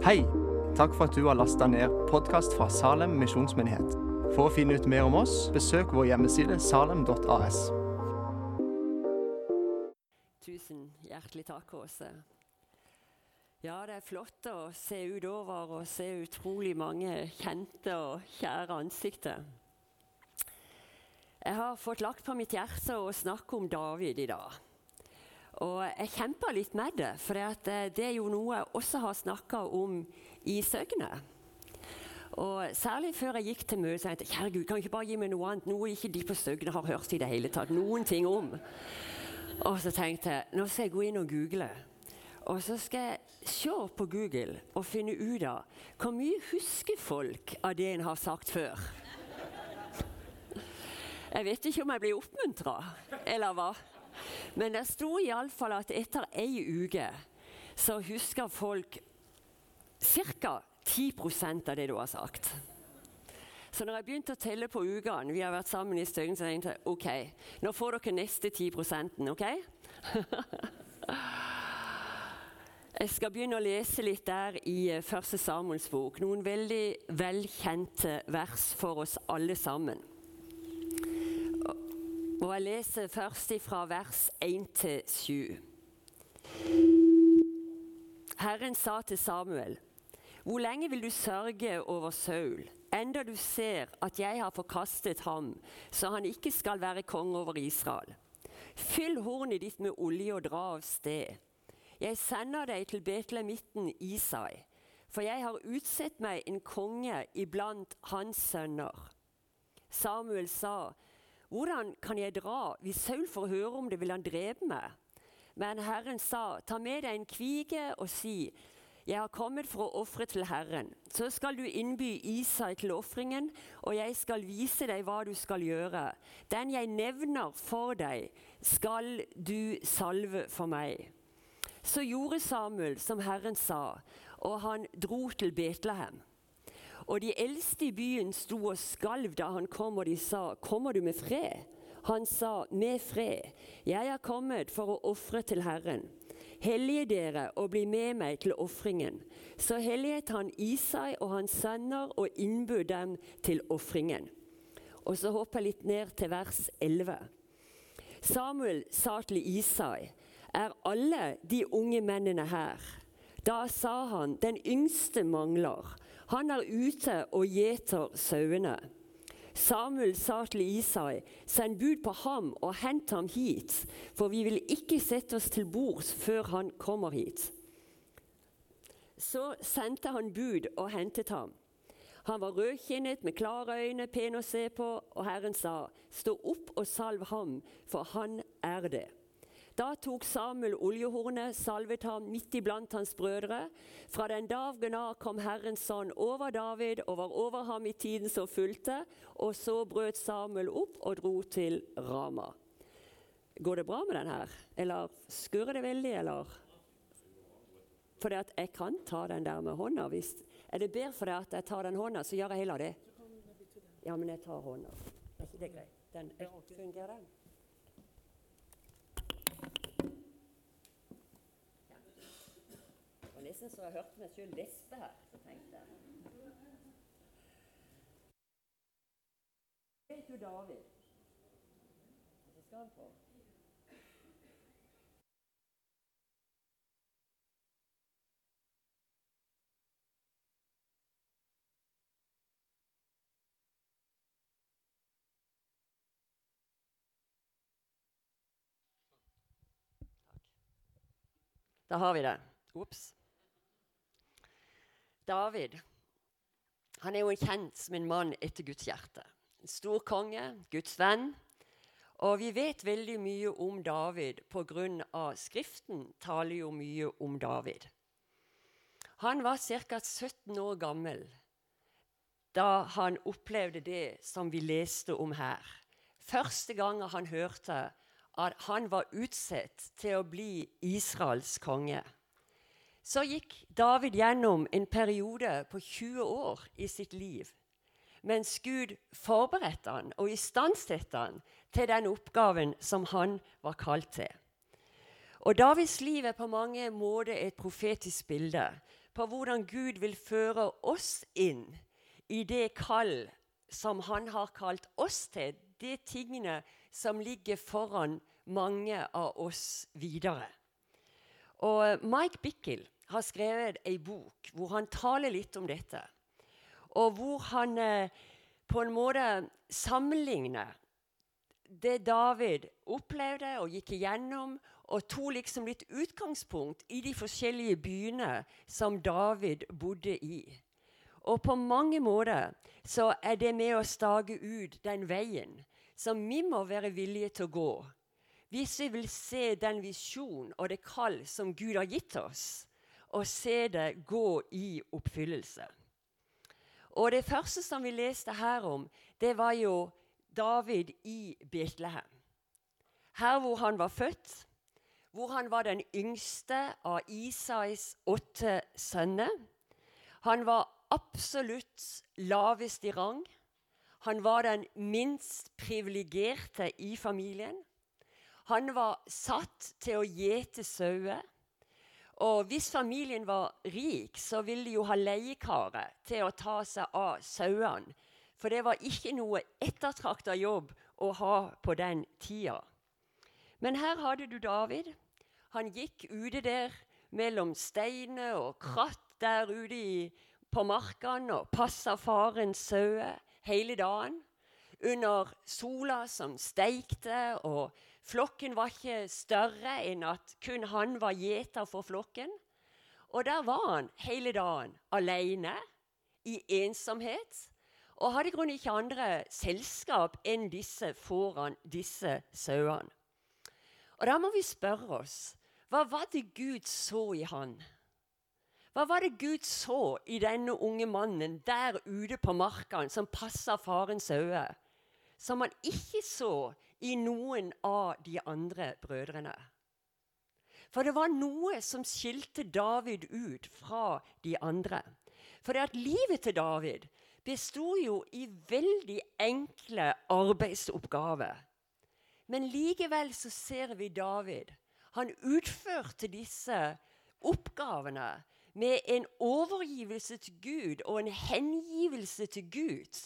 Hei! Takk for at du har lasta ned podkast fra Salem misjonsmyndighet. For å finne ut mer om oss, besøk vår hjemmeside salem.as. Tusen hjertelig takk, Åse. Ja, det er flott å se utover og se utrolig mange kjente og kjære ansikter. Jeg har fått lagt på mitt hjerte å snakke om David i dag. Og jeg kjemper litt med det, for det er jo noe jeg også har snakka om i Søgne. Og Særlig før jeg gikk til møtet, tenkte jeg kjære Gud, kan du ikke bare gi meg noe annet, noe ikke de på Søgne har hørt i det hele tatt noen ting om. Og så tenkte jeg nå skal jeg gå inn og google. Og så skal jeg se på Google og finne ut av hvor mye husker folk av det en har sagt før. Jeg vet ikke om jeg blir oppmuntra, eller hva. Men det sto iallfall at etter ei uke så husker folk ca. 10% av det du har sagt. Så når jeg begynte å telle på ukene vi har vært sammen i støyen, så tenkte jeg ok, nå får dere neste 10 ok? Jeg skal begynne å lese litt der i eh, Første Samuels bok. Noen veldig velkjente vers for oss alle sammen. Og jeg leser først fra vers 1 til 7. Herren sa til Samuel, hvor lenge vil du sørge over Saul, enda du ser at jeg har forkastet ham, så han ikke skal være konge over Israel? Fyll hornet ditt med olje og dra av sted. Jeg sender deg til Betlemitten Isai, for jeg har utsett meg en konge iblant hans sønner. Samuel sa, hvordan kan jeg dra? Hvis Saul får høre om det, vil han drepe meg. Men Herren sa, ta med deg en kvige og si, jeg har kommet for å ofre til Herren. Så skal du innby Isai til ofringen, og jeg skal vise deg hva du skal gjøre. Den jeg nevner for deg, skal du salve for meg. Så gjorde Samuel som Herren sa, og han dro til Betlehem. Og de eldste i byen sto og skalv da han kom, og de sa, 'Kommer du med fred?' Han sa, 'Med fred. Jeg er kommet for å ofre til Herren.' Hellige dere og bli med meg til ofringen. Så helliget han Isai og hans sønner og innbød dem til ofringen. Og så hopper jeg litt ned til vers 11. Samuel sa til Isai, er alle de unge mennene her? Da sa han, den yngste mangler. Han er ute og gjeter sauene. Samuel sa til Isai, send bud på ham og hent ham hit, for vi vil ikke sette oss til bords før han kommer hit. Så sendte han bud og hentet ham. Han var rødkinnet med klare øyne, pen å se på, og Herren sa, stå opp og salv ham, for han er det. Da tok Samuel oljehornet, salvet ham midt iblant hans brødre. Fra den dagen av kom Herrens sånn over David og var over ham i tiden som fulgte. Og så brøt Samuel opp og dro til Rama. Går det bra med den her? Eller skurrer det veldig, eller? For jeg kan ta den der med hånda. Hvis, er det bedre for deg at jeg tar den hånda, så gjør jeg heller det? Ja, men jeg tar hånda. Er ikke det greit? Den, fungerer den? Nesten så jeg hørte meg sjøl lespe her. Så tenkte jeg Vet du David? Hva skal han få? Da har vi det. Ops. David han er jo kjent som en mann etter Guds hjerte. En stor konge, Guds venn. Og vi vet veldig mye om David pga. Skriften taler jo mye om David. Han var ca. 17 år gammel da han opplevde det som vi leste om her. Første gang han hørte at han var utsett til å bli Israels konge så gikk David gjennom en periode på 20 år i sitt liv. Mens Gud forberedte han og istandsatte han til den oppgaven som han var kalt til. Og Davids liv er på mange måter et profetisk bilde på hvordan Gud vil føre oss inn i det kall som han har kalt oss til. De tingene som ligger foran mange av oss videre. Og Mike Bickel har skrevet ei bok hvor han taler litt om dette. Og hvor han eh, på en måte sammenligner det David opplevde og gikk igjennom, og tok liksom litt utgangspunkt i de forskjellige byene som David bodde i. Og på mange måter så er det med å stake ut den veien som vi må være villige til å gå. Hvis vi vil se den visjon og det kall som Gud har gitt oss, og se det gå i oppfyllelse. Og Det første som vi leste her om, det var jo David i Betlehem. Her hvor han var født, hvor han var den yngste av Isais åtte sønner. Han var absolutt lavest i rang. Han var den minst privilegerte i familien. Han var satt til å gjete sauer. Og hvis familien var rik, så ville de jo ha leiekarer til å ta seg av sauene. For det var ikke noe ettertrakta jobb å ha på den tida. Men her hadde du David. Han gikk ute der mellom steiner og kratt der ute i, på markene og passa farens sauer hele dagen. Under sola som steikte og Flokken var ikke større enn at kun han var gjeter for flokken. Og der var han hele dagen alene, i ensomhet, og hadde i grunnen ikke andre selskap enn disse foran disse sauene. Og da må vi spørre oss hva var det Gud så i han? Hva var det Gud så i denne unge mannen der ute på marka som passa farens sauer, som han ikke så i noen av de andre brødrene. For det var noe som skilte David ut fra de andre. For det at livet til David besto jo i veldig enkle arbeidsoppgaver. Men likevel så ser vi David. Han utførte disse oppgavene med en overgivelse til Gud og en hengivelse til Gud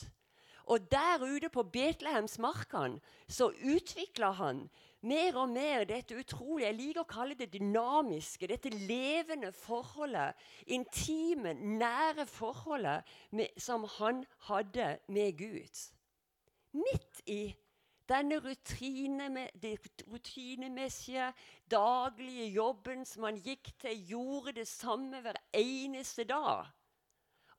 og der ute på Betlehemsmarkene så utvikla han mer og mer dette utrolige Jeg liker å kalle det dynamiske, dette levende forholdet, intime, nære forholdet med, som han hadde med Gud. Midt i denne rutine det rutinemessige, daglige jobben som han gikk til, gjorde det samme hver eneste dag.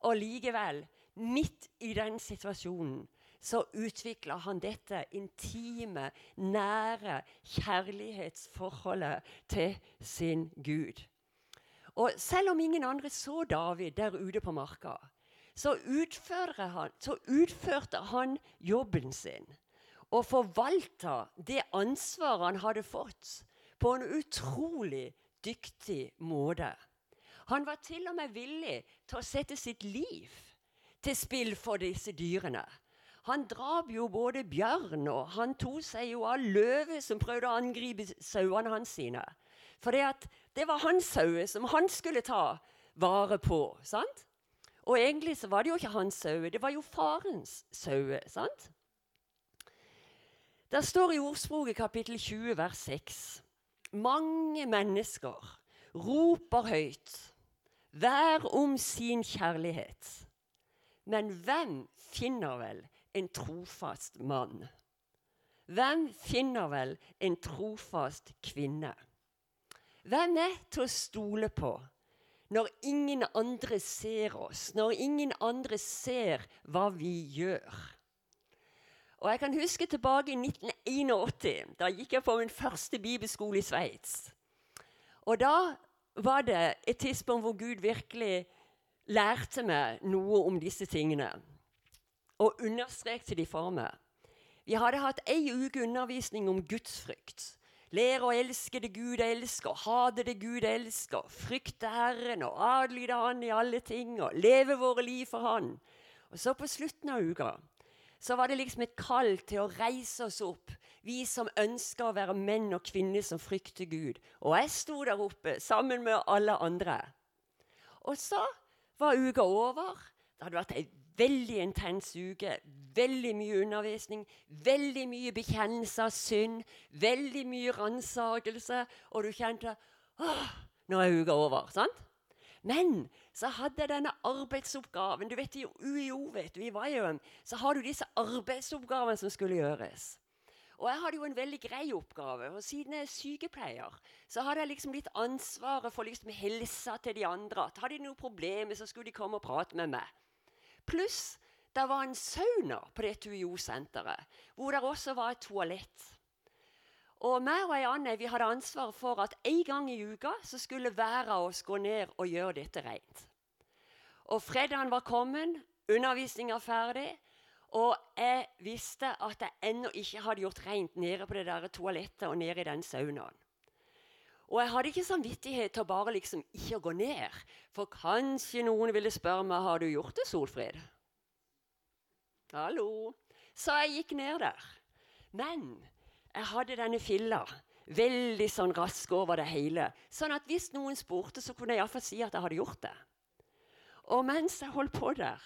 Og likevel midt i den situasjonen så utvikla han dette intime, nære kjærlighetsforholdet til sin Gud. Og selv om ingen andre så David der ute på marka, så, han, så utførte han jobben sin og forvalta det ansvaret han hadde fått, på en utrolig dyktig måte. Han var til og med villig til å sette sitt liv til spill for disse dyrene. Han drap jo både bjørn og han tok seg jo av løve som prøvde å angripe sauene hans sine. For det var hans sauer som han skulle ta vare på. sant? Og egentlig så var det jo ikke hans sauer, det var jo farens sauer. sant? Det står i Ordspråket kapittel 20 vers 6 Mange mennesker roper høyt, hver om sin kjærlighet. Men hvem finner vel en trofast mann? Hvem finner vel en trofast kvinne? Hvem er til å stole på når ingen andre ser oss, når ingen andre ser hva vi gjør? Og Jeg kan huske tilbake i 1981. Da gikk jeg på min første bibelskole i Sveits. Og da var det et tidspunkt hvor Gud virkelig lærte meg noe om disse tingene og understrekte de for meg. Vi hadde hatt ei uke undervisning om gudsfrykt. Lære å elske det Gud elsker, hate det Gud elsker, frykte Herren og adlyde Han i alle ting og leve våre liv for Han. Og så på slutten av uka så var det liksom et kall til å reise oss opp, vi som ønsker å være menn og kvinner som frykter Gud. Og jeg sto der oppe sammen med alle andre. Og så var uka over. Det hadde vært ei veldig intens uke. Veldig mye undervisning, veldig mye bekjennelse av synd, veldig mye ransakelse. Og du kjente åh, nå er uka over. sant? Men så hadde jeg denne arbeidsoppgaven. Du vet, I UiO vet du, i Vajøen, så har du disse arbeidsoppgavene som skulle gjøres. Og jeg hadde jo en veldig grei oppgave. og Siden jeg er sykepleier, så hadde jeg liksom litt ansvaret for liksom helsa til de andre. At hadde de noen problemer, så skulle de komme og prate med meg. Pluss det var en sauna på det TUIO-senteret, hvor det også var et toalett. Og meg og ei Anne vi hadde ansvar for at en gang i uka så skulle hver av oss gå ned og gjøre dette rent. Og fredagen var kommet, undervisninga ferdig, og jeg visste at jeg ennå ikke hadde gjort rent nede på det der toalettet og nede i den saunaen. Og jeg hadde ikke samvittighet til å bare liksom ikke gå ned. For kanskje noen ville spørre meg har du gjort det, Solfrid. Hallo. Så jeg gikk ned der. Men jeg hadde denne filla veldig sånn rask over det hele. Sånn at hvis noen spurte, så kunne jeg iallfall si at jeg hadde gjort det. Og mens jeg holdt på der,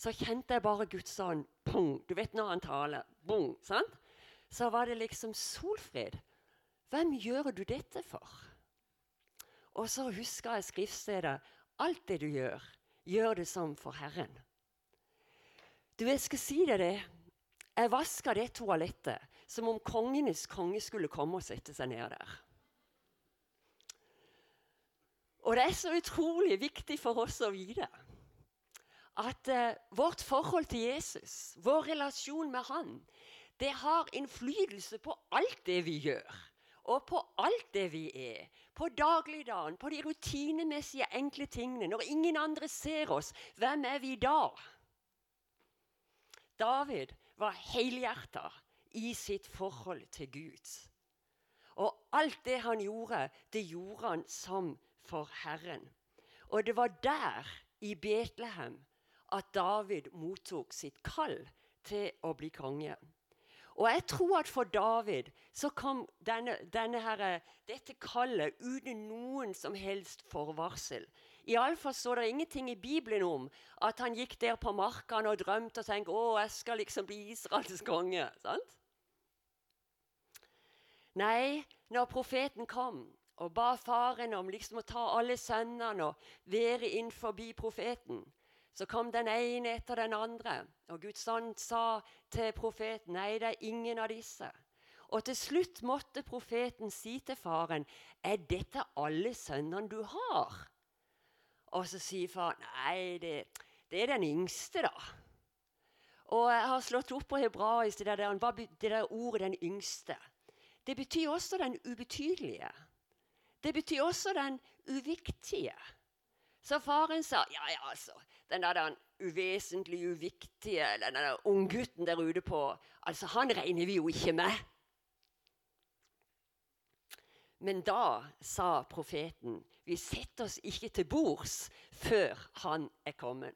så kjente jeg bare Guds bong. Du vet når han taler. Bong, sant? Så var det liksom Solfrid, hvem gjør du dette for? Og så husker jeg skriftstedet. Alt det du gjør, gjør det som for Herren. Du, jeg skal si deg det. Jeg vaska det toalettet som om kongenes konge skulle komme og sette seg ned der. Og det er så utrolig viktig for oss å vite at uh, vårt forhold til Jesus, vår relasjon med han, det har innflytelse på alt det vi gjør. Og på alt det vi er. På dagligdagen, på de rutinemessige, enkle tingene. Når ingen andre ser oss, hvem er vi da? David var helhjerta i sitt forhold til Gud. Og alt det han gjorde, det gjorde han som for Herren. Og det var der, i Betlehem, at David mottok sitt kall til å bli konge. Og jeg tror at for David så kom denne, denne her, dette kallet uten noen som helst forvarsel. Iallfall står det ingenting i Bibelen om at han gikk der på markene og drømte og tenkte å, jeg skal liksom bli Israels konge. sant? Nei, når profeten kom og ba faren om liksom å ta alle sønnene og være inn forbi profeten, så kom den ene etter den andre. Og Guds ånd sa til profeten nei, det er ingen av disse. Og til slutt måtte profeten si til faren, er dette alle sønnene du har? Og så sier far nei, det, det er den yngste, da. Og jeg har slått opp på hebraisk det der, det der ordet 'den yngste'. Det betyr også den ubetydelige. Det betyr også den uviktige. Så faren sa ja, ja, altså, den der den uvesentlig uviktige, den der unggutten der ute på altså, Han regner vi jo ikke med. Men da sa profeten vi setter oss ikke til bords før han er kommet.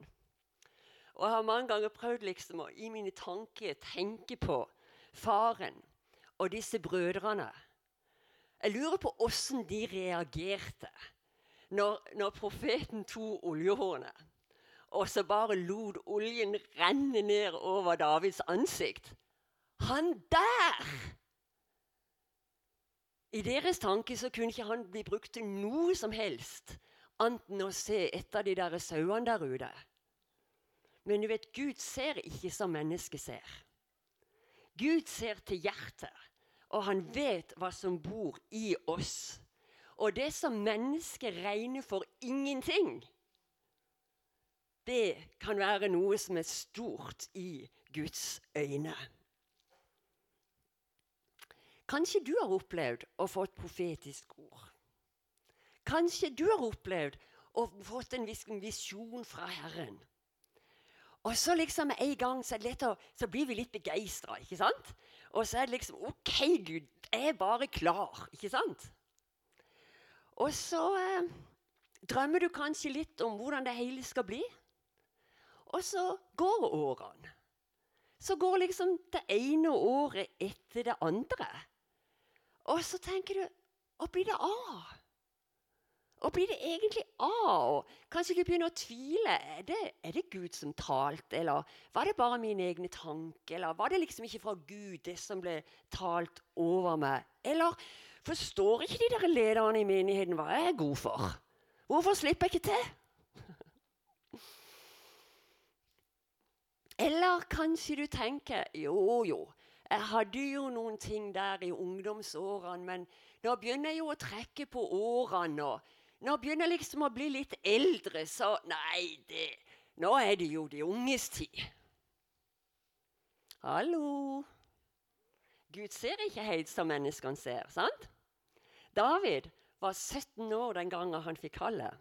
Og Jeg har mange ganger prøvd liksom å i mine tanker tenke på faren og disse brødrene. Jeg lurer på åssen de reagerte når, når profeten tok oljehornet og så bare lot oljen renne ned over Davids ansikt. Han der! I deres tanke så kunne ikke han bli brukt til noe som helst annet enn å se etter de der sauene der ute. Men du vet, Gud ser ikke som mennesket ser. Gud ser til hjertet, og han vet hva som bor i oss. Og det som mennesket regner for ingenting, det kan være noe som er stort i Guds øyne. Kanskje du har opplevd å få et profetisk ord. Kanskje du har opplevd å få en visjon fra Herren. Og så liksom en gang så, å, så blir vi litt begeistra, ikke sant? Og så er det liksom OK, Gud, jeg er bare klar, ikke sant? Og så eh, drømmer du kanskje litt om hvordan det hele skal bli. Og så går årene. Så går liksom det ene året etter det andre. Og så tenker du Hva blir det av? Og blir det egentlig av? Kanskje du begynner å tvile. Er det, er det Gud som talte, eller var det bare mine egne tanker? Eller var det liksom ikke fra Gud, det som ble talt over meg? Eller forstår ikke de der lederne i menigheten hva jeg er god for? Hvorfor slipper jeg ikke til? Eller kanskje du tenker jo, jo, jeg hadde jo noen ting der i ungdomsårene, men nå begynner jeg jo å trekke på årene. og Nå begynner jeg liksom å bli litt eldre, så Nei, det, nå er det jo de unges tid. Hallo? Gud ser ikke helt som menneskene ser, sant? David var 17 år den gangen han fikk kallet.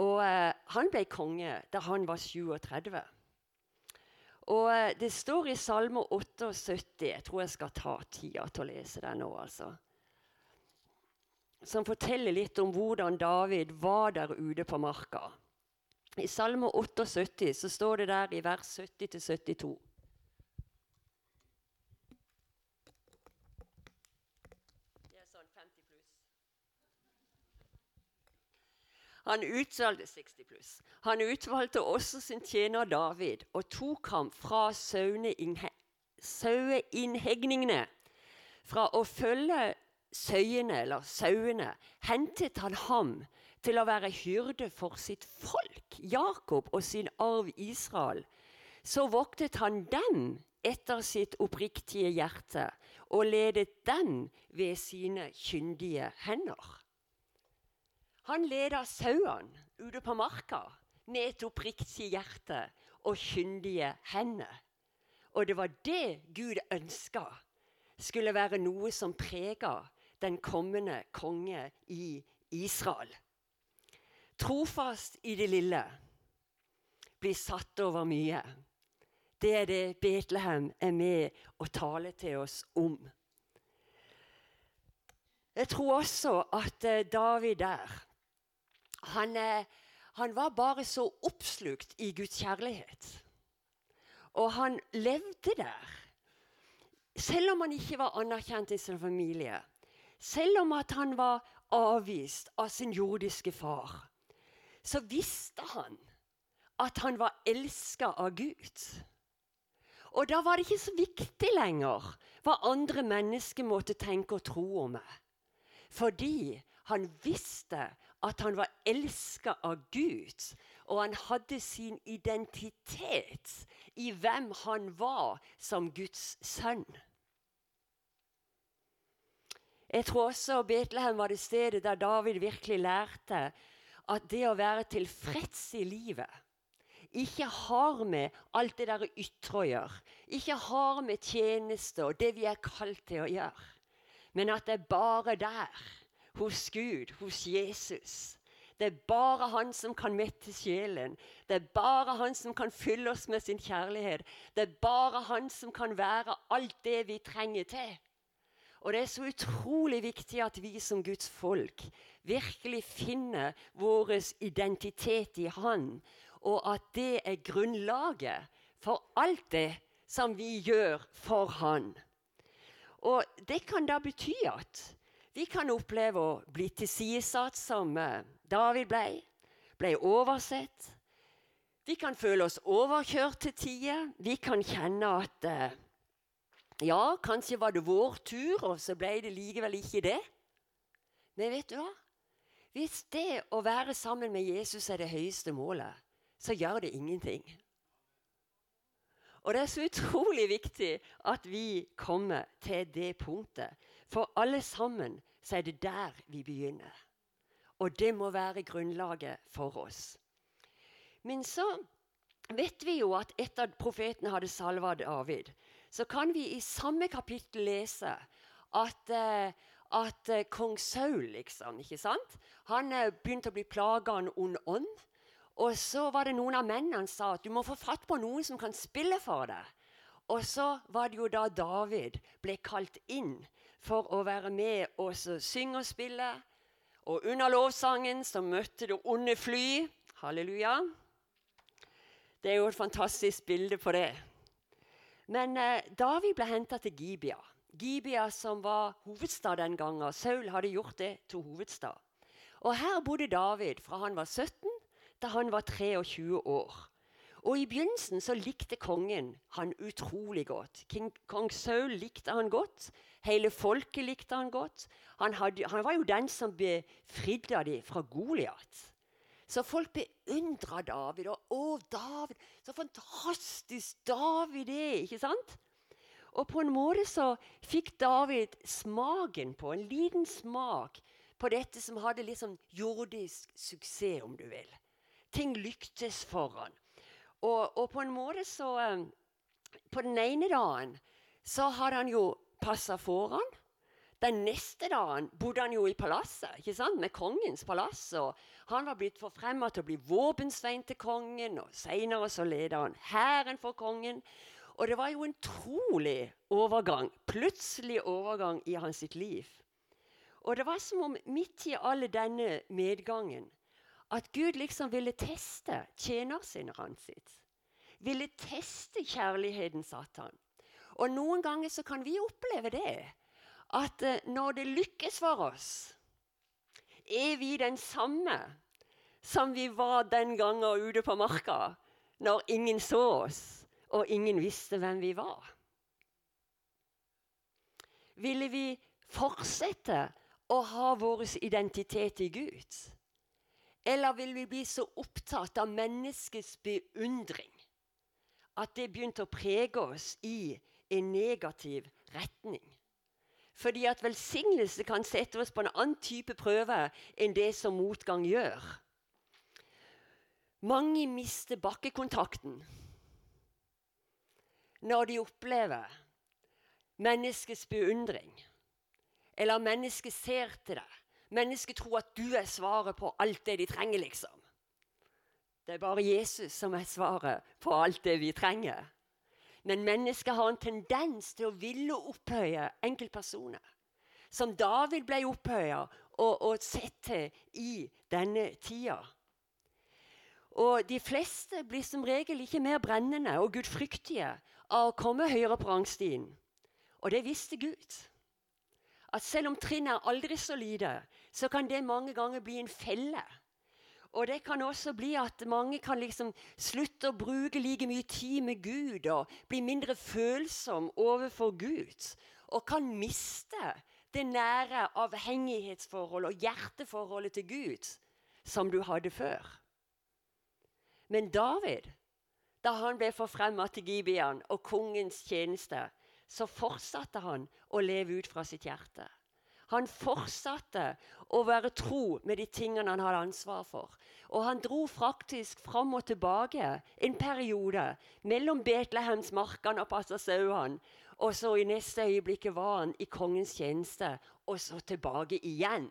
Og eh, han ble konge da han var 37. Og eh, Det står i Salme 78 Jeg tror jeg skal ta tida til å lese den nå. altså. Som forteller litt om hvordan David var der ute på marka. I Salme 78 så står det der i vers 70-72. Han utvalgte 60 pluss. Han utvalgte også sin tjener David og tok ham fra saueinnhegningene. Fra å følge søyene, eller sauene, hentet han ham til å være hyrde for sitt folk, Jakob og sin arv Israel. Så voktet han dem etter sitt oppriktige hjerte og ledet dem ved sine kyndige hender. Han leda sauene ute på marka med et oppriktig hjerte og kyndige hender. Og det var det Gud ønska skulle være noe som prega den kommende konge i Israel. Trofast i det lille, blir satt over mye. Det er det Betlehem er med å tale til oss om. Jeg tror også at eh, David der han, eh, han var bare så oppslukt i Guds kjærlighet. Og han levde der. Selv om han ikke var anerkjent i sin familie. Selv om at han var avvist av sin jordiske far. Så visste han at han var elska av Gud. Og da var det ikke så viktig lenger hva andre mennesker måtte tenke og tro om meg. Fordi han visste at han var elska av Gud, og han hadde sin identitet i hvem han var som Guds sønn. Jeg tror også Betlehem var det stedet der David virkelig lærte at det å være tilfreds i livet ikke har med alt det der ytre å gjøre. Ikke har med tjeneste og det vi er kalt til å gjøre. Men at det er bare der hos Gud, hos Jesus. Det er bare han som kan mette sjelen. Det er bare han som kan fylle oss med sin kjærlighet. Det er bare han som kan være alt det vi trenger til. Og det er så utrolig viktig at vi som Guds folk virkelig finner vår identitet i Han, og at det er grunnlaget for alt det som vi gjør for Han. Og det kan da bety at vi kan oppleve å bli tilsidesatt som eh, David ble, ble oversett. Vi kan føle oss overkjørt til tider. Vi kan kjenne at eh, ja, kanskje var det vår tur, og så ble det likevel ikke det. Men vet du hva? Hvis det å være sammen med Jesus er det høyeste målet, så gjør det ingenting. Og det er så utrolig viktig at vi kommer til det punktet. For alle sammen så er det der vi begynner. Og det må være grunnlaget for oss. Men så vet vi jo at etter at profeten hadde salva David, så kan vi i samme kapittel lese at, uh, at uh, kong Saul liksom, ikke sant? Han uh, begynte å bli plaga av en ond ånd. Og så var det noen av mennene som sa at du må få fatt på noen som kan spille for deg. Og så var det jo da David ble kalt inn for å være med og synge og spille. Og under lovsangen så møtte det onde fly. Halleluja. Det er jo et fantastisk bilde på det. Men eh, David ble henta til Gibia. Gibia som var hovedstad den gangen. Saul hadde gjort det til hovedstad. Og her bodde David fra han var 17 til han var 23 år. Og I begynnelsen så likte kongen han utrolig godt. King, Kong Saul likte han godt. Hele folket likte han godt. Han, hadde, han var jo den som befridde dem fra Goliat. Så folk beundra David. Og 'Å, David! Så fantastisk David er!' ikke sant? Og på en måte så fikk David smaken på, en liten smak på dette som hadde litt sånn jordisk suksess, om du vil. Ting lyktes for han. Og, og på en måte så um, På den ene dagen så hadde han jo passa foran. Den neste dagen bodde han jo i palasset, ikke sant? med kongens palass. og Han var blitt forfremma til å bli våpensvein til kongen, og seinere så leda han hæren for kongen. Og det var jo en trolig overgang, plutselig overgang i hans sitt liv. Og det var som om midt i alle denne medgangen at Gud liksom ville teste tjenersinnet sitt. Ville teste kjærligheten, Satan. Og noen ganger så kan vi oppleve det. At uh, når det lykkes for oss, er vi den samme som vi var den gangen ute på marka, når ingen så oss og ingen visste hvem vi var. Ville vi fortsette å ha vår identitet i Gud? Eller vil vi bli så opptatt av menneskets beundring at det begynte å prege oss i en negativ retning? Fordi at velsignelse kan sette oss på en annen type prøve enn det som motgang gjør. Mange mister bakkekontakten når de opplever menneskets beundring. Eller mennesket ser til deg. Mennesket tror at du er svaret på alt det de trenger, liksom. Det er bare Jesus som er svaret på alt det vi trenger. Men mennesker har en tendens til å ville opphøye enkeltpersoner. Som David ble opphøya og, og sett til i denne tida. Og de fleste blir som regel ikke mer brennende og gudfryktige av å komme høyere på rangstien. Og det visste Gud. At selv om trinnet er aldri så lite, så kan det mange ganger bli en felle. Og det kan også bli at mange kan liksom slutte å bruke like mye tid med Gud og bli mindre følsom overfor Gud. Og kan miste det nære avhengighetsforholdet og hjerteforholdet til Gud som du hadde før. Men David, da han ble forfremma til Gibeon og kongens tjeneste, så fortsatte han å leve ut fra sitt hjerte. Han fortsatte å være tro med de tingene han hadde ansvar for. Og han dro faktisk fram og tilbake en periode mellom Betlehems markene og passa sauene. Og så i neste øyeblikk var han i kongens tjeneste, og så tilbake igjen.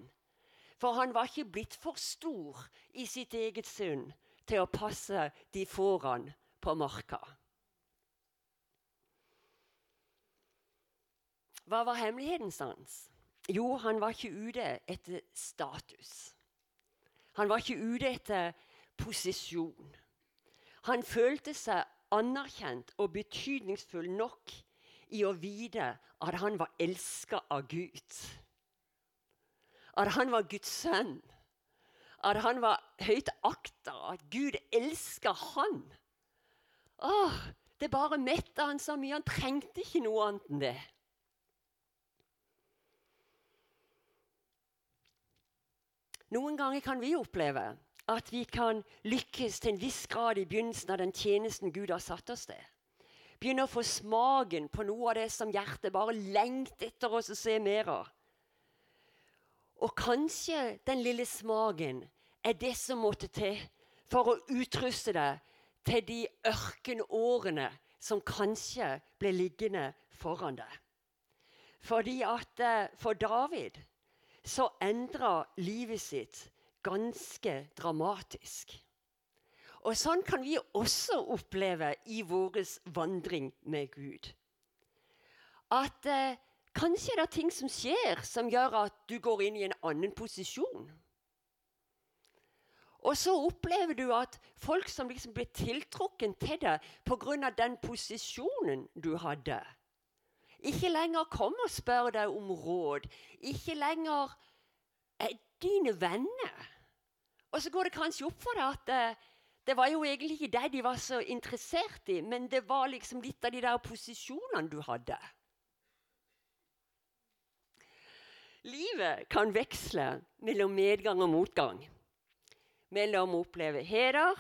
For han var ikke blitt for stor i sitt eget synd til å passe de foran på marka. Hva var hemmeligheten hans? Jo, han var ikke ute etter status. Han var ikke ute etter posisjon. Han følte seg anerkjent og betydningsfull nok i å vite at han var elska av Gud. At han var Guds sønn. At han var høyt akta. At Gud elska han. Åh, det bare metta han så mye. Han trengte ikke noe annet enn det. Noen ganger kan vi oppleve at vi kan lykkes til en viss grad i begynnelsen av den tjenesten Gud har satt oss til. Begynne å få smaken på noe av det som hjertet bare lengter etter oss å se mer av. Og kanskje den lille smaken er det som måtte til for å utruste deg til de ørkenårene som kanskje ble liggende foran deg. Fordi at eh, For David så endra livet sitt ganske dramatisk. Og sånn kan vi også oppleve i vår vandring med Gud. At eh, kanskje det er ting som skjer som gjør at du går inn i en annen posisjon. Og så opplever du at folk som liksom blir tiltrukken til deg pga. den posisjonen du hadde, ikke lenger kom og spør deg om råd. Ikke lenger er dine venner. Og så går det kanskje opp for deg at eh, det var jo egentlig ikke det de var så interessert i, men det var liksom litt av de der posisjonene du hadde. Livet kan veksle mellom medgang og motgang. Mellom å oppleve heder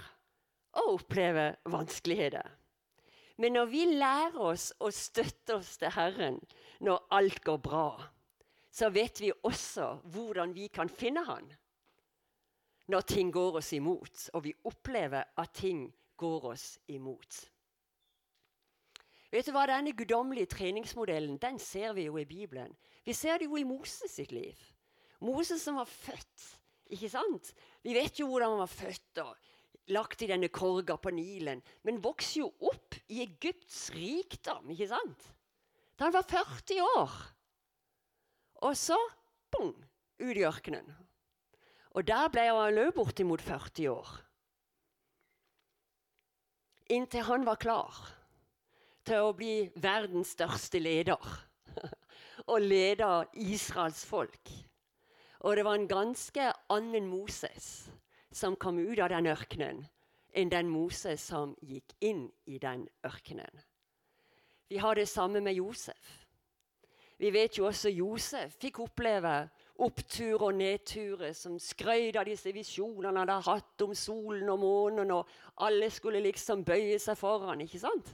og oppleve vanskeligheter. Men når vi lærer oss å støtte oss til Herren når alt går bra, så vet vi også hvordan vi kan finne Han når ting går oss imot, og vi opplever at ting går oss imot. Vet du hva, Denne guddommelige treningsmodellen den ser vi jo i Bibelen. Vi ser det jo i Moses sitt liv. Moses som var født. ikke sant? Vi vet jo hvordan han var født. og lagt i denne korga på Nilen, men vokser jo opp i Egypts rikdom, ikke sant? Da han var 40 år. Og så bong, ut i ørkenen. Og der ble han òg bortimot 40 år. Inntil han var klar til å bli verdens største leder. og lede Israels folk. Og det var en ganske annen Moses som kom ut av den ørkenen, enn den Moses som gikk inn i den ørkenen. Vi har det samme med Josef. Vi vet jo også Josef fikk oppleve opptur og nedturer som skrøt av disse visjonene han hadde hatt om solen og månen, og alle skulle liksom bøye seg foran, ikke sant?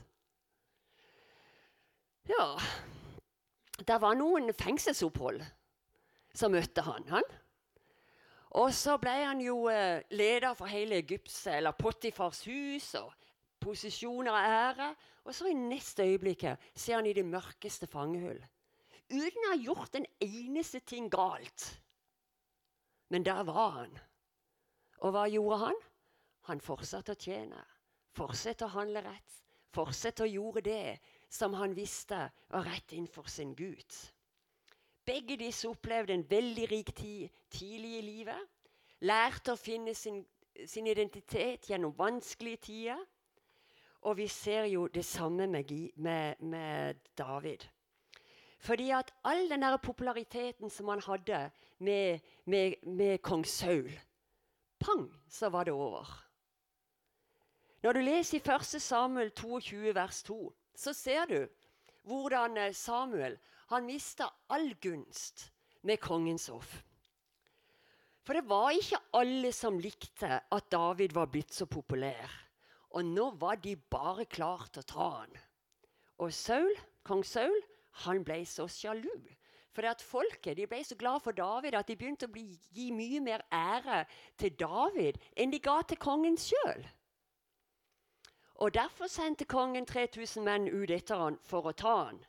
Ja Det var noen fengselsopphold som møtte han. han. Og så ble han jo eh, leder for hele Egypts, eller Potifars hus, og posisjoner og ære. Og så i neste øyeblikk ser han i det mørkeste fangehull. Uten å ha gjort en eneste ting galt. Men der var han. Og hva gjorde han? Han fortsatte å tjene. Fortsatte å handle rett. Fortsatte å gjøre det som han visste var rett innenfor sin Gud. Begge disse opplevde en veldig rik tid tidlig i livet. Lærte å finne sin, sin identitet gjennom vanskelige tider. Og vi ser jo det samme med, med, med David. Fordi at all den der populariteten som han hadde med, med, med kong Saul Pang, så var det over. Når du leser i 1. Samuel 22, vers 2, så ser du hvordan eh, Samuel han mista all gunst med kongens hoff. For det var ikke alle som likte at David var blitt så populær. Og nå var de bare klar til å ta han. Og Saul, kong Saul han ble så sjalu. For at folket ble så glad for David at de begynte å bli, gi mye mer ære til David enn de ga til kongen sjøl. Og Derfor sendte kongen 3000 menn ut etter han for å ta han.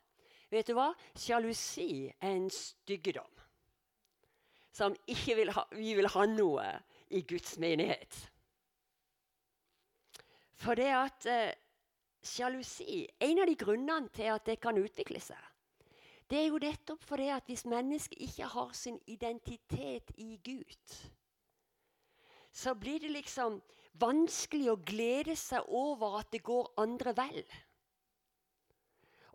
Vet du hva? Sjalusi er en styggedom som ikke vil ha, vi vil ha noe i Guds menighet. For det at eh, sjalusi En av de grunnene til at det kan utvikle seg, det er jo nettopp fordi at hvis mennesket ikke har sin identitet i Gud, så blir det liksom vanskelig å glede seg over at det går andre vel.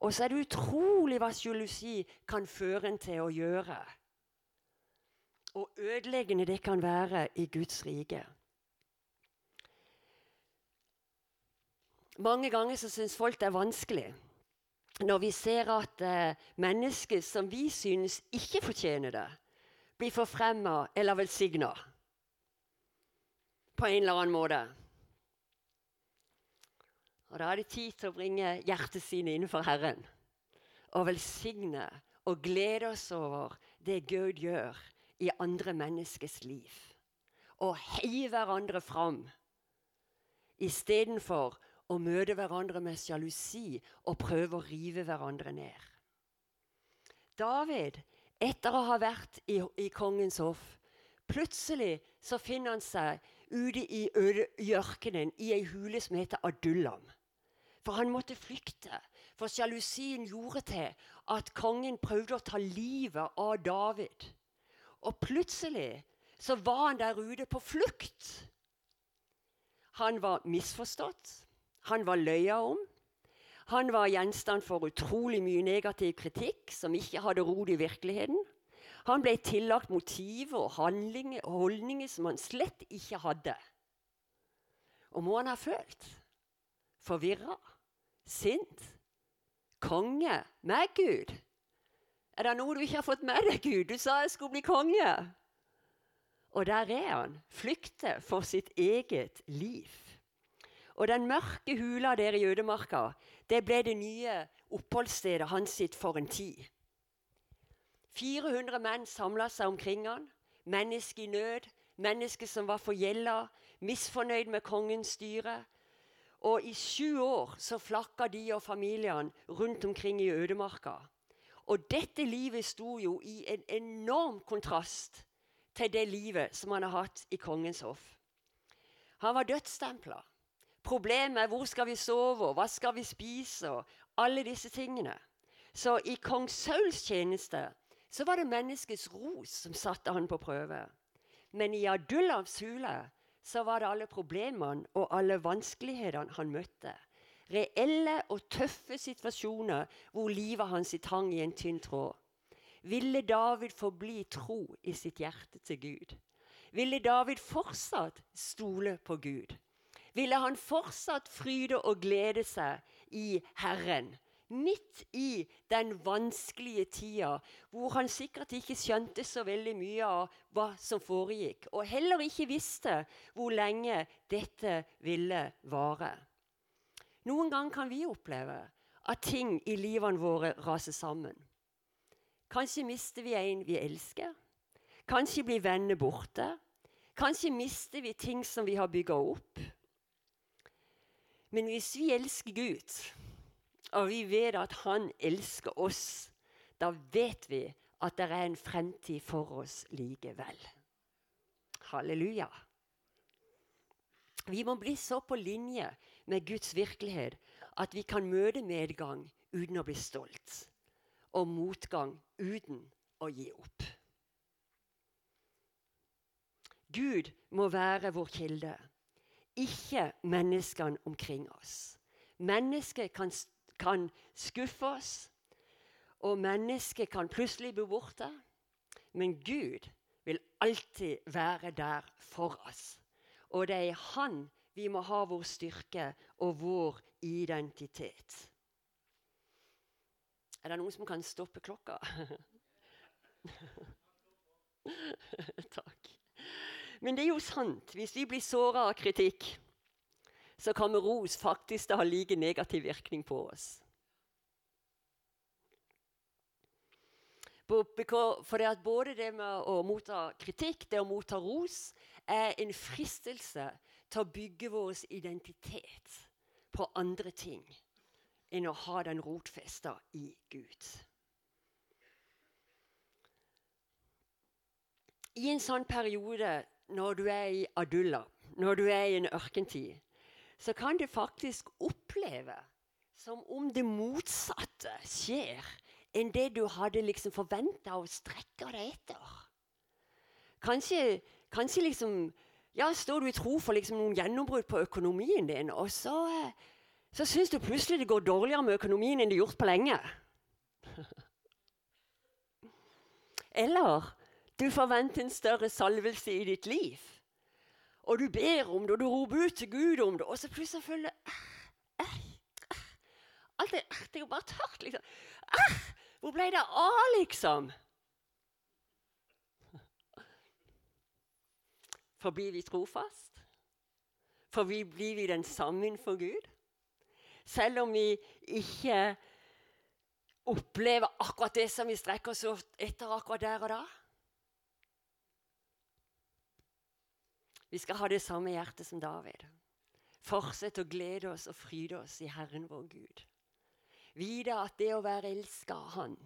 Og så er det utrolig hva sjalusi kan føre en til å gjøre. Og ødeleggende det kan være i Guds rike. Mange ganger så syns folk det er vanskelig når vi ser at eh, mennesker som vi synes ikke fortjener det, blir forfremma eller velsigna på en eller annen måte. Og Da er det tid til å bringe hjertet sine innenfor Herren og velsigne og glede oss over det Gud gjør i andre menneskers liv. Og heie hverandre fram istedenfor å møte hverandre med sjalusi og prøve å rive hverandre ned. David, etter å ha vært i, i kongens hoff, plutselig så finner han seg ute i ørkenen, i ei hule som heter Adullam. For han måtte flykte. For sjalusien gjorde til at kongen prøvde å ta livet av David. Og plutselig så var han der ute på flukt. Han var misforstått. Han var løya om. Han var gjenstand for utrolig mye negativ kritikk som ikke hadde rot i virkeligheten. Han ble tillagt motiver og handlinger og holdninger som han slett ikke hadde. Og må han ha følt? Forvirra? Sint? Konge? Med Gud? Er det noe du ikke har fått med deg, Gud? Du sa jeg skulle bli konge. Og der er han. Flykter for sitt eget liv. Og den mørke hula der i ødemarka, det ble det nye oppholdsstedet hans sitt for en tid. 400 menn samla seg omkring han. Mennesker i nød, mennesker som var forgjelda, misfornøyd med kongens styre. Og i sju år så flakka de og familiene rundt omkring i ødemarka. Og dette livet sto jo i en enorm kontrast til det livet som han har hatt i kongens hoff. Han var dødsstempla. Problemet er hvor skal vi sove, hva skal vi spise, og alle disse tingene. Så i kong Sauls tjeneste så var det menneskets ros som satte han på prøve. Men i Adullavs hule så var det alle problemene og alle vanskelighetene han møtte. Reelle og tøffe situasjoner hvor livet hans hang i en tynn tråd. Ville David forbli tro i sitt hjerte til Gud? Ville David fortsatt stole på Gud? Ville han fortsatt fryde og glede seg i Herren? Midt i den vanskelige tida, hvor han sikkert ikke skjønte så veldig mye av hva som foregikk, og heller ikke visste hvor lenge dette ville vare. Noen ganger kan vi oppleve at ting i livene våre raser sammen. Kanskje mister vi en vi elsker. Kanskje blir venner borte. Kanskje mister vi ting som vi har bygga opp. Men hvis vi elsker Gud, og vi vet at Han elsker oss, da vet vi at det er en fremtid for oss likevel. Halleluja. Vi må bli så på linje med Guds virkelighet at vi kan møte medgang uten å bli stolt, og motgang uten å gi opp. Gud må være vår kilde, ikke menneskene omkring oss. Mennesket kan kan skuffe oss, og mennesket kan plutselig bli borte. Men Gud vil alltid være der for oss. Og det er Han vi må ha vår styrke og vår identitet. Er det noen som kan stoppe klokka? Takk. Men det er jo sant. Hvis vi blir såra av kritikk, så kommer ros faktisk til å ha like negativ virkning på oss. For det at både det med å motta kritikk, det å motta ros, er en fristelse til å bygge vår identitet på andre ting enn å ha den rotfesta i Gud. I en sånn periode, når du er i Adulla, når du er i en ørkentid, så kan det faktisk oppleve som om det motsatte skjer enn det du hadde liksom forventa og strekka deg etter. Kanskje, kanskje liksom, ja, står du i tro for liksom noen gjennombrudd på økonomien din, og så, så syns du plutselig det går dårligere med økonomien enn det har gjort på lenge. Eller du forventer en større salvelse i ditt liv og du ber om det, og du roper ut til Gud om det, og så plutselig føler du ah, ah, Alt det, det, er jo bare tørt, liksom. Ah, hvor ble det av, liksom? Forblir vi trofast? For blir vi den samme innenfor Gud? Selv om vi ikke opplever akkurat det som vi strekker oss etter akkurat der og da? Vi skal ha det samme hjertet som David. Fortsette å glede oss og fryde oss i Herren vår Gud. Vite at det å være elska av Han,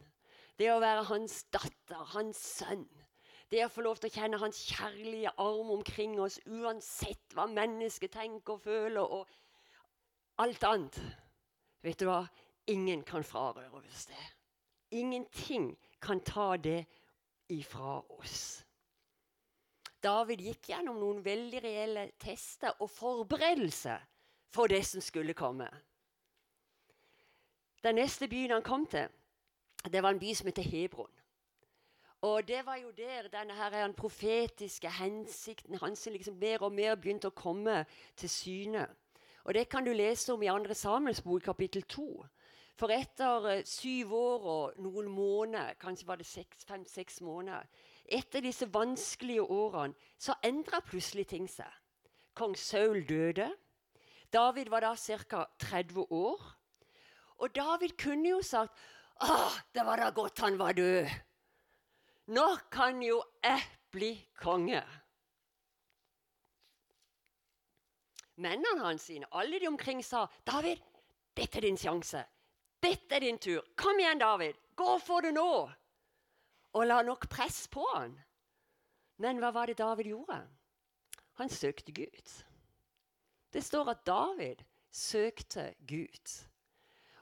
det å være hans datter, hans sønn, det å få lov til å kjenne hans kjærlige arm omkring oss uansett hva mennesket tenker og føler og alt annet Vet du hva? Ingen kan frarøve oss det. Ingenting kan ta det ifra oss. David gikk gjennom noen veldig reelle tester og forberedelser for det som skulle komme. Den neste byen han kom til, det var en by som heter Hebron. Og det var jo der denne her, den profetiske hensikten hans liksom mer og mer begynte å komme til syne. Og Det kan du lese om i 2. Samuels bok, kapittel 2. For etter uh, syv år og noen måneder, kanskje var det fem-seks måneder, etter disse vanskelige årene, så endra plutselig ting seg. Kong Saul døde. David var da ca. 30 år. Og David kunne jo sagt Åh, det var da godt han var død. Nå kan jo jeg bli konge. Mennene hans alle de omkring, sa David, dette er din sjanse. Dette er din tur. Kom igjen, David. Gå for det nå. Og la nok press på han. Men hva var det David gjorde? Han søkte Gud. Det står at David søkte Gud.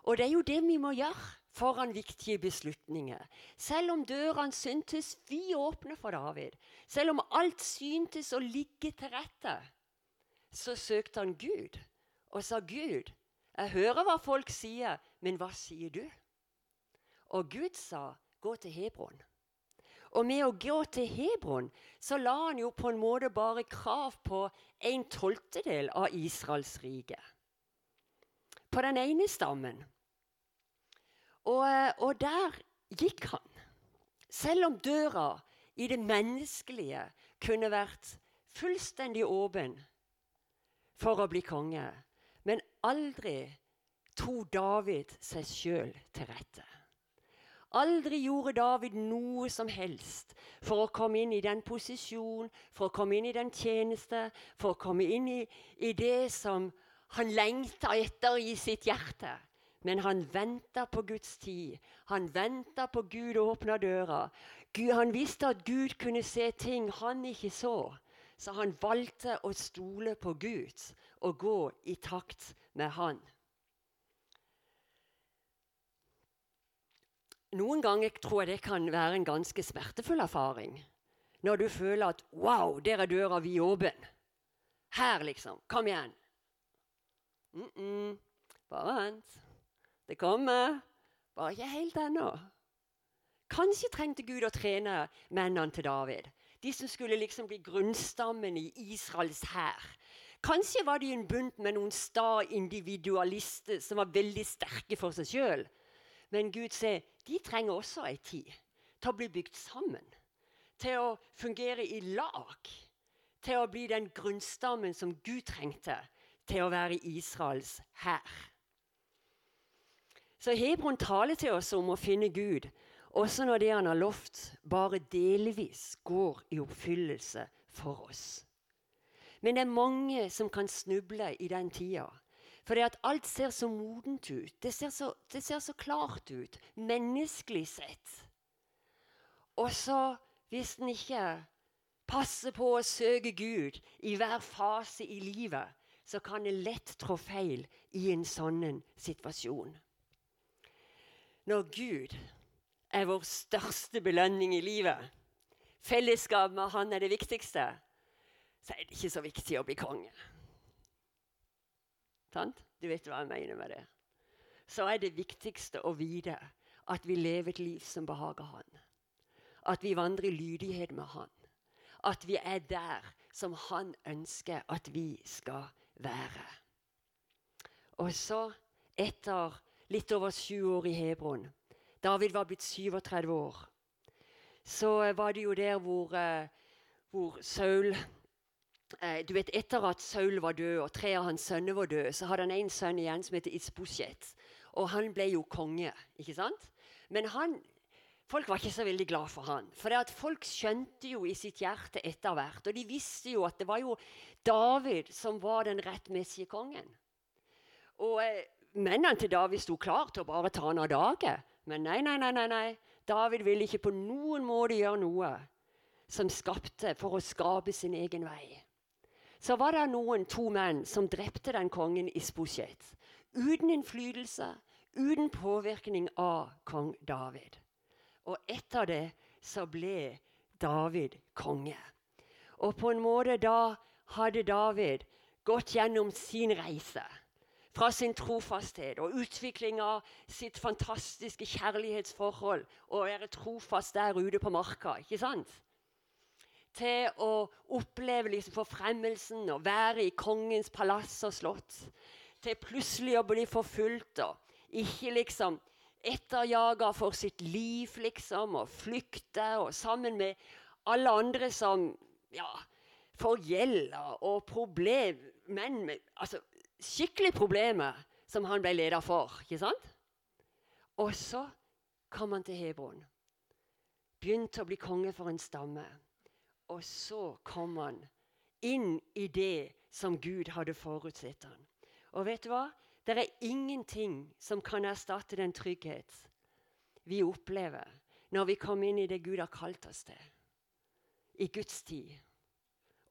Og det er jo det vi må gjøre foran viktige beslutninger. Selv om dørene syntes vidåpne for David, selv om alt syntes å ligge til rette, så søkte han Gud og sa, 'Gud, jeg hører hva folk sier, men hva sier du?' Og Gud sa, 'Gå til Hebron'. Og med å gå til Hebron så la han jo på en måte bare krav på en tolvtedel av Israels rike. På den ene stammen. Og, og der gikk han. Selv om døra i det menneskelige kunne vært fullstendig åpen for å bli konge, aldri tok David seg sjøl til rette. Aldri gjorde David noe som helst for å komme inn i den posisjon, for å komme inn i den tjeneste, for å komme inn i, i det som han lengta etter i sitt hjerte. Men han venta på Guds tid. Han venta på Gud åpna døra. Gud, han visste at Gud kunne se ting han ikke så. Så han valgte å stole på Gud og gå i takt med han. Noen ganger tror jeg det kan være en ganske smertefull erfaring. Når du føler at 'wow, der er døra vid åpen'. Her, liksom. Kom igjen. Mm -mm. Bare vent. Det kommer. Bare ikke helt ennå. Kanskje trengte Gud å trene mennene til David. De som skulle liksom bli grunnstammen i Israels hær. Kanskje var de en bunt med noen sta individualister som var veldig sterke for seg sjøl. Men Gud sier de trenger også ei tid til å bli bygd sammen. Til å fungere i lag. Til å bli den grunnstammen som Gud trengte til å være Israels hær. Så Hebron taler til oss om å finne Gud, også når det han har lovt, bare delvis går i oppfyllelse for oss. Men det er mange som kan snuble i den tida. For det at alt ser så modent ut. Det ser så, det ser så klart ut, menneskelig sett. Og så, hvis en ikke passer på å søke Gud i hver fase i livet, så kan en lett trå feil i en sånn situasjon. Når Gud er vår største belønning i livet, fellesskap med Han er det viktigste, så er det ikke så viktig å bli konge. Du vet hva jeg mener med det. Så er det viktigste å vite at vi lever et liv som behager Han. At vi vandrer i lydighet med Han. At vi er der som Han ønsker at vi skal være. Og så, etter litt over sju år i Hebron David var blitt 37 år. Så var det jo der hvor, eh, hvor Saul Eh, du vet, Etter at Saul var død og tre av hans sønner var døde, så hadde han en sønn igjen som heter Isbosjet. Og han ble jo konge. ikke sant? Men han, folk var ikke så veldig glad for han. For det at folk skjønte jo i sitt hjerte etter hvert, og de visste jo at det var jo David som var den rettmessige kongen. Og eh, Mennene til David sto klar til å bare ta han av dage. Men nei, nei, nei, nei, nei. David ville ikke på noen måte gjøre noe som skapte for å skape sin egen vei så var det noen to menn som drepte den kongen i Spusjet. Uten innflytelse, uten påvirkning av kong David. Og etter det så ble David konge. Og på en måte da hadde David gått gjennom sin reise. Fra sin trofasthet og utvikling av sitt fantastiske kjærlighetsforhold og være trofast der ute på marka. ikke sant? Til å oppleve liksom forfremmelsen og være i kongens palass og slott. Til plutselig å bli forfulgt og ikke liksom etterjaga for sitt liv, liksom, og flykte og sammen med alle andre som ja, får gjeld og problem, men altså, skikkelig problemer som han ble leder for. ikke sant? Og så kom han til Hebron. Begynte å bli konge for en stamme. Og så kom han inn i det som Gud hadde forutsett han. Og vet du hva? Det er ingenting som kan erstatte den trygghet vi opplever når vi kommer inn i det Gud har kalt oss til. I Guds tid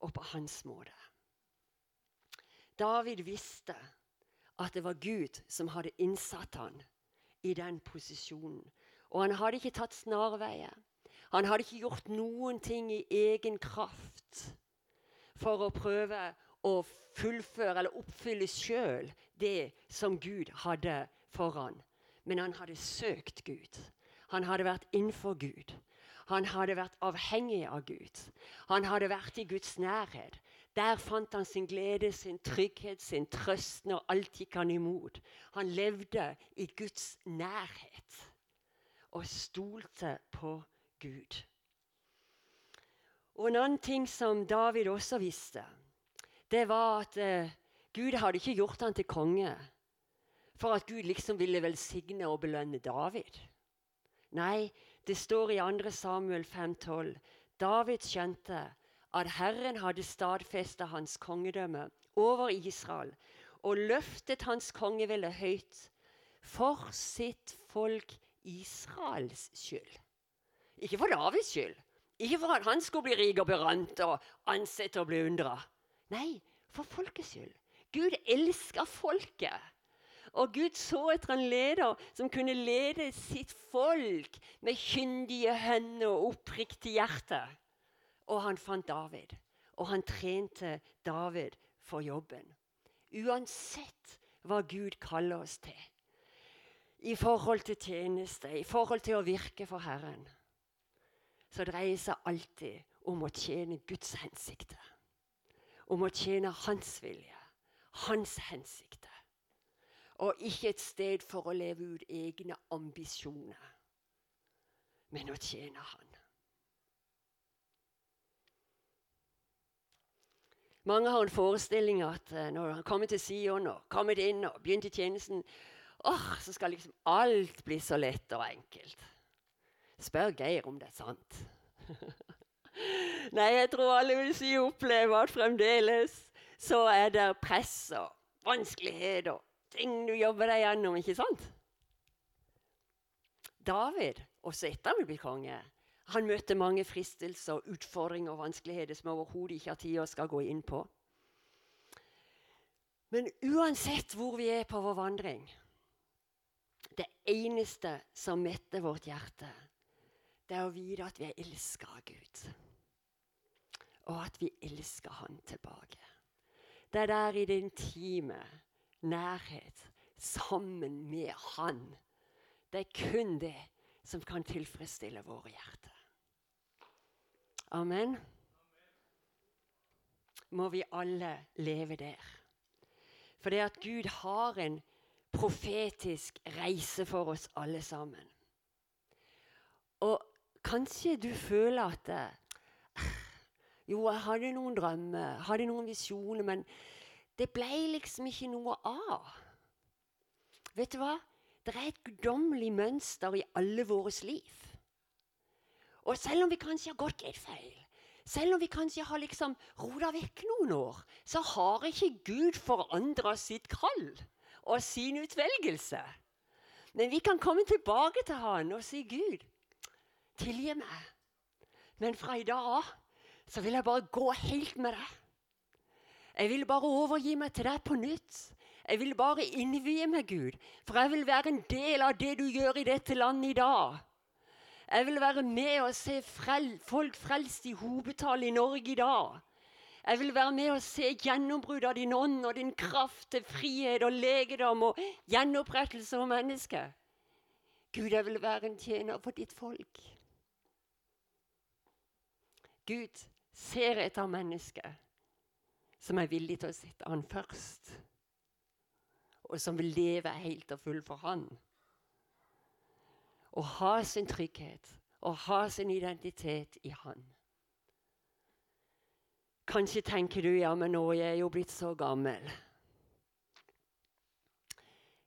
og på hans måte. David visste at det var Gud som hadde innsatt han i den posisjonen. Og han hadde ikke tatt snarveier. Han hadde ikke gjort noen ting i egen kraft for å prøve å fullføre eller oppfylle sjøl det som Gud hadde foran. Men han hadde søkt Gud. Han hadde vært innenfor Gud. Han hadde vært avhengig av Gud. Han hadde vært i Guds nærhet. Der fant han sin glede, sin trygghet, sin trøst når alt gikk han imot. Han levde i Guds nærhet og stolte på Gud. Og En annen ting som David også visste, det var at eh, Gud hadde ikke gjort han til konge for at Gud liksom ville velsigne og belønne David. Nei, det står i 2. Samuel 5,12. David skjønte at Herren hadde stadfesta hans kongedømme over Israel og løftet hans kongevelde høyt for sitt folk Israels skyld. Ikke for Davids skyld. Ikke for at han skulle bli rik og berømt og ansett og beundra. Nei, for folkets skyld. Gud elsker folket. Og Gud så etter en leder som kunne lede sitt folk med kyndige hender og oppriktig hjerte. Og han fant David, og han trente David for jobben. Uansett hva Gud kaller oss til i forhold til tjeneste, i forhold til å virke for Herren, så dreier seg alltid om å tjene Guds hensikter. Om å tjene Hans vilje, Hans hensikter. Og ikke et sted for å leve ut egne ambisjoner, men å tjene Han. Mange har en forestilling at uh, når han kommer til Sion og kommet inn og begynt i tjenesten, oh, så skal liksom alt bli så lett og enkelt. Spør Geir om det er sant. Nei, jeg tror alle vil si oppleve at fremdeles så er det press og vanskeligheter ting du jobber deg gjennom, ikke sant? David, også etter han ble konge, han møtte mange fristelser, utfordringer og vanskeligheter som overhodet ikke har tid å skal gå inn på. Men uansett hvor vi er på vår vandring Det eneste som metter vårt hjerte, det er å vite at vi er elska av Gud. Og at vi elsker Han tilbake. Det er der i det intime nærhet sammen med Han. Det er kun det som kan tilfredsstille våre hjerter. Amen. Må vi alle leve der. For det at Gud har en profetisk reise for oss alle sammen. Og kanskje du føler at eh, Jo, jeg hadde noen drømmer, hadde noen visjoner, men det ble liksom ikke noe av. Vet du hva? Det er et guddommelig mønster i alle våres liv. Og selv om vi kanskje har gått litt feil, selv om vi kanskje har liksom rota vekk noen år, så har ikke Gud forandra sitt kall og sin utvelgelse. Men vi kan komme tilbake til han og si, 'Gud, tilgi meg.' Men fra i dag av så vil jeg bare gå helt med deg. Jeg vil bare overgi meg til deg på nytt. Jeg vil bare innvie meg, Gud, for jeg vil være en del av det du gjør i dette landet i dag. Jeg vil være med og se frel folk frelst i hopetall i Norge i dag. Jeg vil være med og se gjennombrudd av din ånd og din kraft til frihet og legedom og gjenopprettelse av mennesket. Gud, jeg vil være en tjener for ditt folk. Gud ser etter mennesket som er villig til å sette han først, og som vil leve helt og fullt for han. Og ha sin trygghet og ha sin identitet i han. Kanskje tenker du ja, men nå er jeg jo blitt så gammel.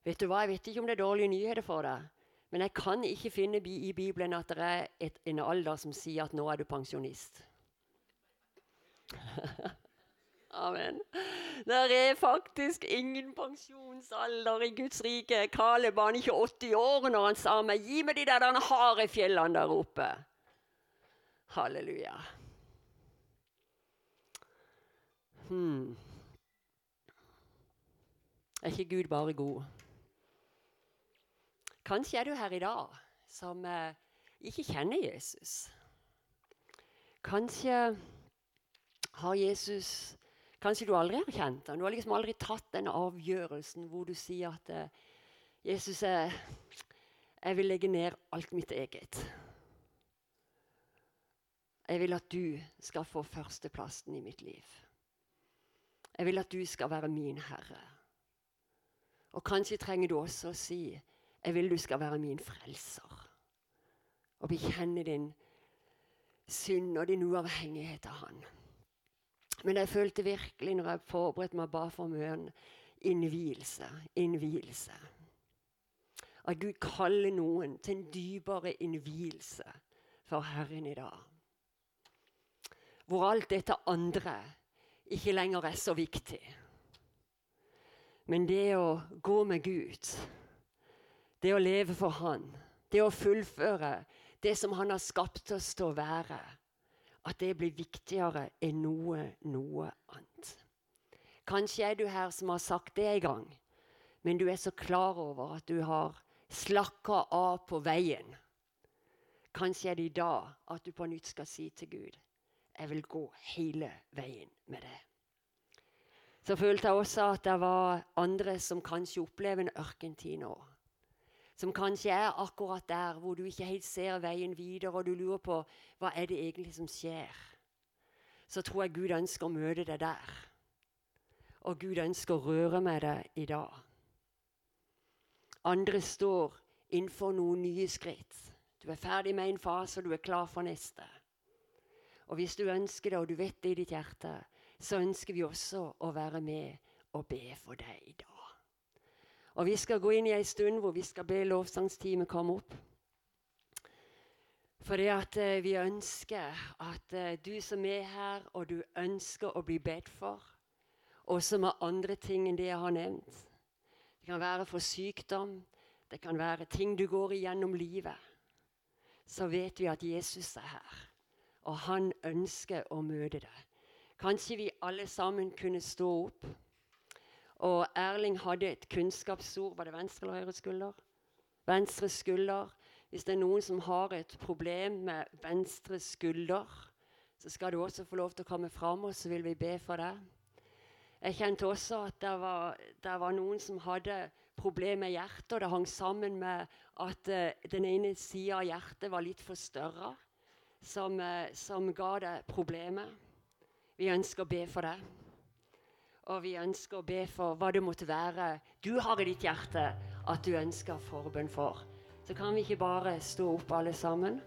Vet du hva, Jeg vet ikke om det er dårlige nyheter for deg, men jeg kan ikke finne i Bibelen at det er et, en alder som sier at nå er du pensjonist. Amen. Det er faktisk ingen pensjonsalder i Guds rike. Kaleb var ikke 80 år når han sa meg, 'Gi meg de der den harde fjellene der oppe'. Halleluja. Hmm. Er ikke Gud bare god? Kanskje er du her i dag som eh, ikke kjenner Jesus. Kanskje har Jesus Kanskje du aldri har kjent ham. Du har liksom aldri tatt den avgjørelsen hvor du sier at eh, Jesus, jeg, jeg vil legge ned alt mitt eget. Jeg vil at du skal få førsteplassen i mitt liv. Jeg vil at du skal være min herre. Og kanskje trenger du også å si jeg vil du skal være min frelser. Og bekjenne din synd og din uavhengighet av Han. Men jeg følte virkelig når jeg forberedte meg bare for møen, innvielse. Innvielse. At Gud kaller noen til en dypere innvielse for Herren i dag. Hvor alt dette andre ikke lenger er så viktig. Men det å gå med Gud, det å leve for Han, det å fullføre det som Han har skapt oss til å være, at det blir viktigere enn noe, noe annet. Kanskje er du her som har sagt det en gang, men du er så klar over at du har slakka av på veien. Kanskje er det i dag at du på nytt skal si til Gud jeg vil gå hele veien med det. Så følte jeg også at det var andre som kanskje opplever en ørkentid nå som kanskje er akkurat der hvor du ikke helt ser veien videre, og du lurer på hva er det egentlig som skjer, så tror jeg Gud ønsker å møte deg der. Og Gud ønsker å røre med deg i dag. Andre står innenfor noen nye skritt. Du er ferdig med en fase, og du er klar for neste. Og hvis du ønsker det, og du vet det i ditt hjerte, så ønsker vi også å være med og be for deg i dag. Og vi skal gå inn i ei stund hvor vi skal be lovsangsteamet komme opp. For det at eh, vi ønsker at eh, du som er her, og du ønsker å bli bedt for, også med andre ting enn det jeg har nevnt. Det kan være for sykdom, det kan være ting du går igjennom livet. Så vet vi at Jesus er her, og han ønsker å møte deg. Kanskje vi alle sammen kunne stå opp. Og Erling hadde et kunnskapsord. Var det venstre eller høyre skulder? Venstre skulder. Hvis det er noen som har et problem med venstre skulder, så skal du også få lov til å komme fram, og så vil vi be for deg. Jeg kjente også at det var, det var noen som hadde problemer med hjertet, og det hang sammen med at uh, den ene sida av hjertet var litt forstørra, som, uh, som ga deg problemer. Vi ønsker å be for deg. Og vi ønsker å be for hva det måtte være du har i ditt hjerte at du ønsker forbønn for. Så kan vi ikke bare stå opp alle sammen.